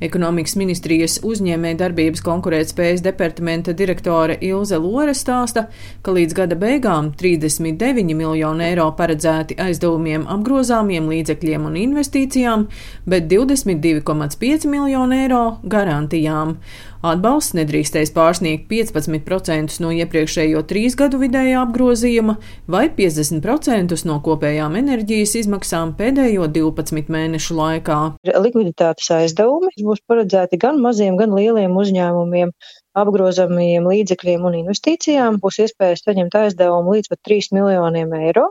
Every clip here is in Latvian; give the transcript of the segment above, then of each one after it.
Ekonomikas ministrijas uzņēmē darbības konkurētspējas departamenta direktore Ilze Lore stāsta, ka līdz gada beigām 39 miljoni eiro paredzēti aizdevumiem apgrozāmiem līdzekļiem un investīcijām, bet 22,5 miljoni eiro garantijām. Atbalsts nedrīkstēs pārsniegt 15% no iepriekšējo trīs gadu vidējā apgrozījuma vai 50% no kopējām enerģijas izmaksām pēdējo 12 mēnešu laikā. Likviditātes aizdevumi būs paredzēti gan maziem, gan lieliem uzņēmumiem apgrozamajiem līdzekļiem un investīcijām būs iespēja saņemt aizdevumu līdz pat 3 miljoniem eiro.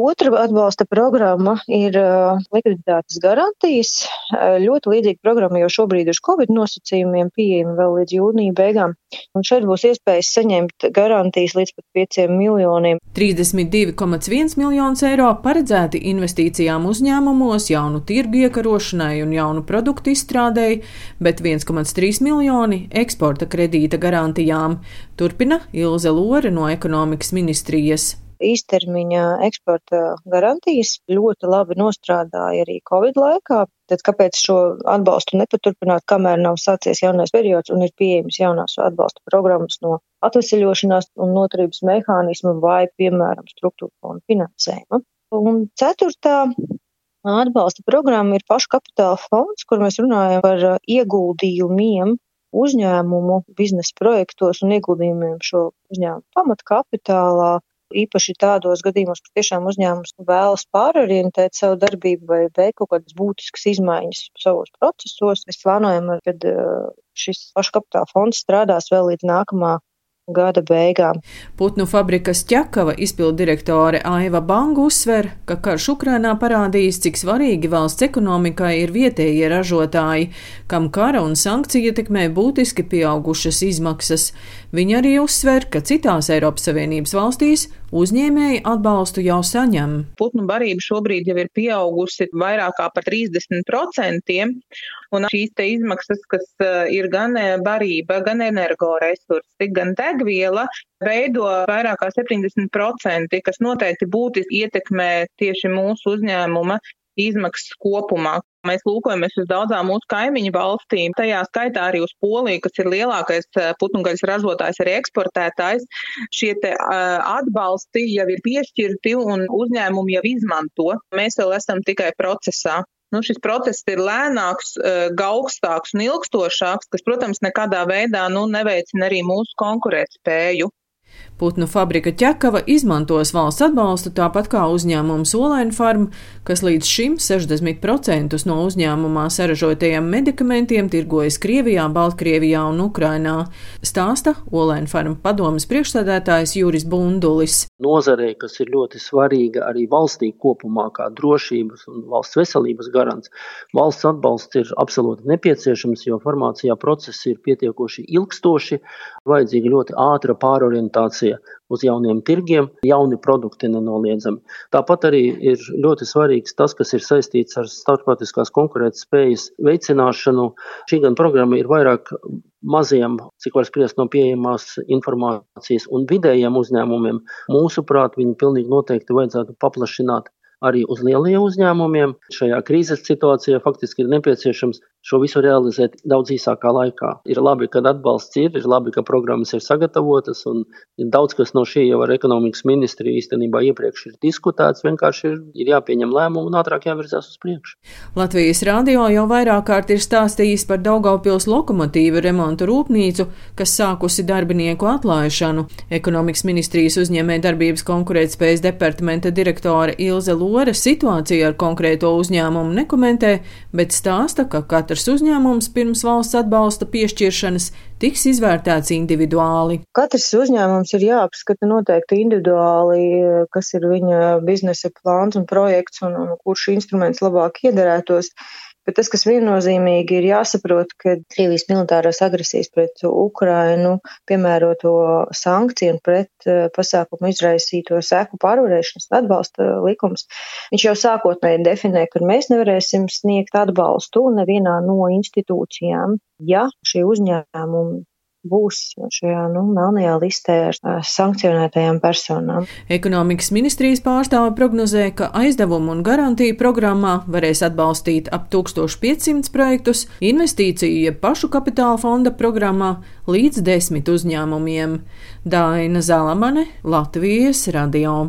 Otra atbalsta programma ir uh, likviditātes garantijas. Uh, ļoti līdzīga programma jau šobrīd uz Covid nosacījumiem pieejama vēl līdz jūnija beigām. Un šeit būs iespējas saņemt garantijas līdz pat 5 miljoniem. 32,1 miljonus eiro paredzēti investīcijām uzņēmumos, jaunu tirgu iekarošanai un jaunu produktu izstrādēji, bet 1,3 miljoni eksporta kredīta garantijām. Turpina Ilze Lore no ekonomikas ministrijas īstermiņa eksporta garantijas ļoti labi nostrādāja arī Covid laikā. Tad kāpēc šo atbalstu nepaturpināt, kamēr nav sācies jaunais periods un ir pieejams jaunās atbalsta programmas no atveseļošanās un noturības mehānismu vai, piemēram, struktūra fonda finansējuma? Un ceturtā atbalsta programma ir pašu kapitāla fonds, kur mēs runājam par ieguldījumiem uzņēmumu biznesa projektos un ieguldījumiem šo uzņēmumu pamatkapitālā īpaši tādos gadījumos, kur tiešām uzņēmums vēlas pārorientēt savu darbību vai veikt kaut kādas būtiskas izmaiņas savos procesos. Mēs plānojam, ka uh, šis paškapitāla fonds strādās vēl līdz nākamā gada beigām. Putnu fabrikas ķekava izpildirektore Aiva Banga uzsver, ka karš Ukrainā parādījis, cik svarīgi valsts ekonomikai ir vietējie ražotāji, kam kara un sankcija ietekmē būtiski pieaugušas izmaksas. Viņa arī uzsver, ka citās Eiropas Savienības valstīs uzņēmēji atbalstu jau saņem. Putnu barība šobrīd jau ir pieaugusi vairāk kā par 30%, un šīs izmaksas, kas eh, ir gan eh, barība, gan energoresursi, gan degviela, veido vairāk kā 70%, kas noteikti būtiski ietekmē tieši mūsu uzņēmuma izmaksas kopumā. Mēs lūkojamies uz daudzām mūsu kaimiņu valstīm, tajā skaitā arī uz Poliju, kas ir lielākais eh, putnugaļas ražotājs, arī eksportētājs. Šie te uh, atbalsti jau ir piešķirti un uzņēmumi jau izmanto. Mēs vēl esam tikai procesā. Nu, šis process ir lēnāks, uh, augstāks un ilgstošāks, kas, protams, nekādā veidā nu, neveicina arī mūsu konkurētspēju. Putnu fabrika ķekava izmantos valsts atbalstu tāpat kā uzņēmums Olaina Farm, kas līdz šim 60% no uzņēmumā saražotajiem medikamentiem tirgojas Krievijā, Baltkrievijā un Ukrainā, stāsta Olaina Farm padomas priekšstādētājs Juris Bundulis. Nozarei, kas ir ļoti svarīga arī valstī kopumā kā drošības un valsts veselības garants, valsts atbalsts ir absolūti nepieciešams, jo farmācijā procesi ir pietiekoši ilgstoši, vajadzīga ļoti ātra pārorientācija pārēja uz jauniem tirgiem, jauni produkti nenoliedzami. Tāpat arī ir ļoti svarīgs tas, kas ir saistīts ar starptautiskās konkurētspējas veicināšanu. Šī gan programma ir vairāk maziem, cik var spriest no pieejamās informācijas un vidējiem uzņēmumiem. Mūsuprāt, viņu pilnīgi noteikti vajadzētu paplašināt arī uz lielajiem uzņēmumiem. Šajā krīzes situācijā faktiski ir nepieciešams šo visu realizēt daudz īsākā laikā. Ir labi, ka atbalsts ir, ir labi, ka programmas ir sagatavotas, un daudz kas no šī jau ar ekonomikas ministriju īstenībā iepriekš ir diskutēts. Vienkārši ir, ir jāpieņem lēmumu un ātrāk jāvirzās uz priekšu. Latvijas radio jau vairāk kārt ir stāstījis par Daugaupils lokomotīvu remontu rūpnīcu, kas sākusi darbinieku atlaišanu. Ekonomikas ministrijas uzņēmē darbības konkurētspējas departamenta direktore Ilze Lore situāciju ar konkrēto uzņēmumu nekomentē, bet stāsta, ka katrs katrs uzņēmums pirms valsts atbalsta piešķiršanas tiks izvērtēts individuāli. Katrs uzņēmums ir jāapskata noteikti individuāli, kas ir viņa biznesa plāns un projekts un, un kurš instruments labāk iederētos. Bet tas, kas viennozīmīgi ir jāsaprot, ka Krievijas militārās agresijas pret Ukrainu piemēroto sankciju un pret eh, pasākumu izraisīto seku pārvarēšanas atbalsta likums, viņš jau sākotnēji definē, ka mēs nevarēsim sniegt atbalstu nevienā no institūcijām, ja šie uzņēmumi būs šajā nu, melnajā listē ar sankcionētajām personām. Ekonomikas ministrijas pārstāve prognozē, ka aizdevumu un garantiju programmā varēs atbalstīt ap 1500 projektus, investīciju jeb pašu kapitāla fonda programmā līdz desmit uzņēmumiem. Daina Zalamane, Latvijas radio.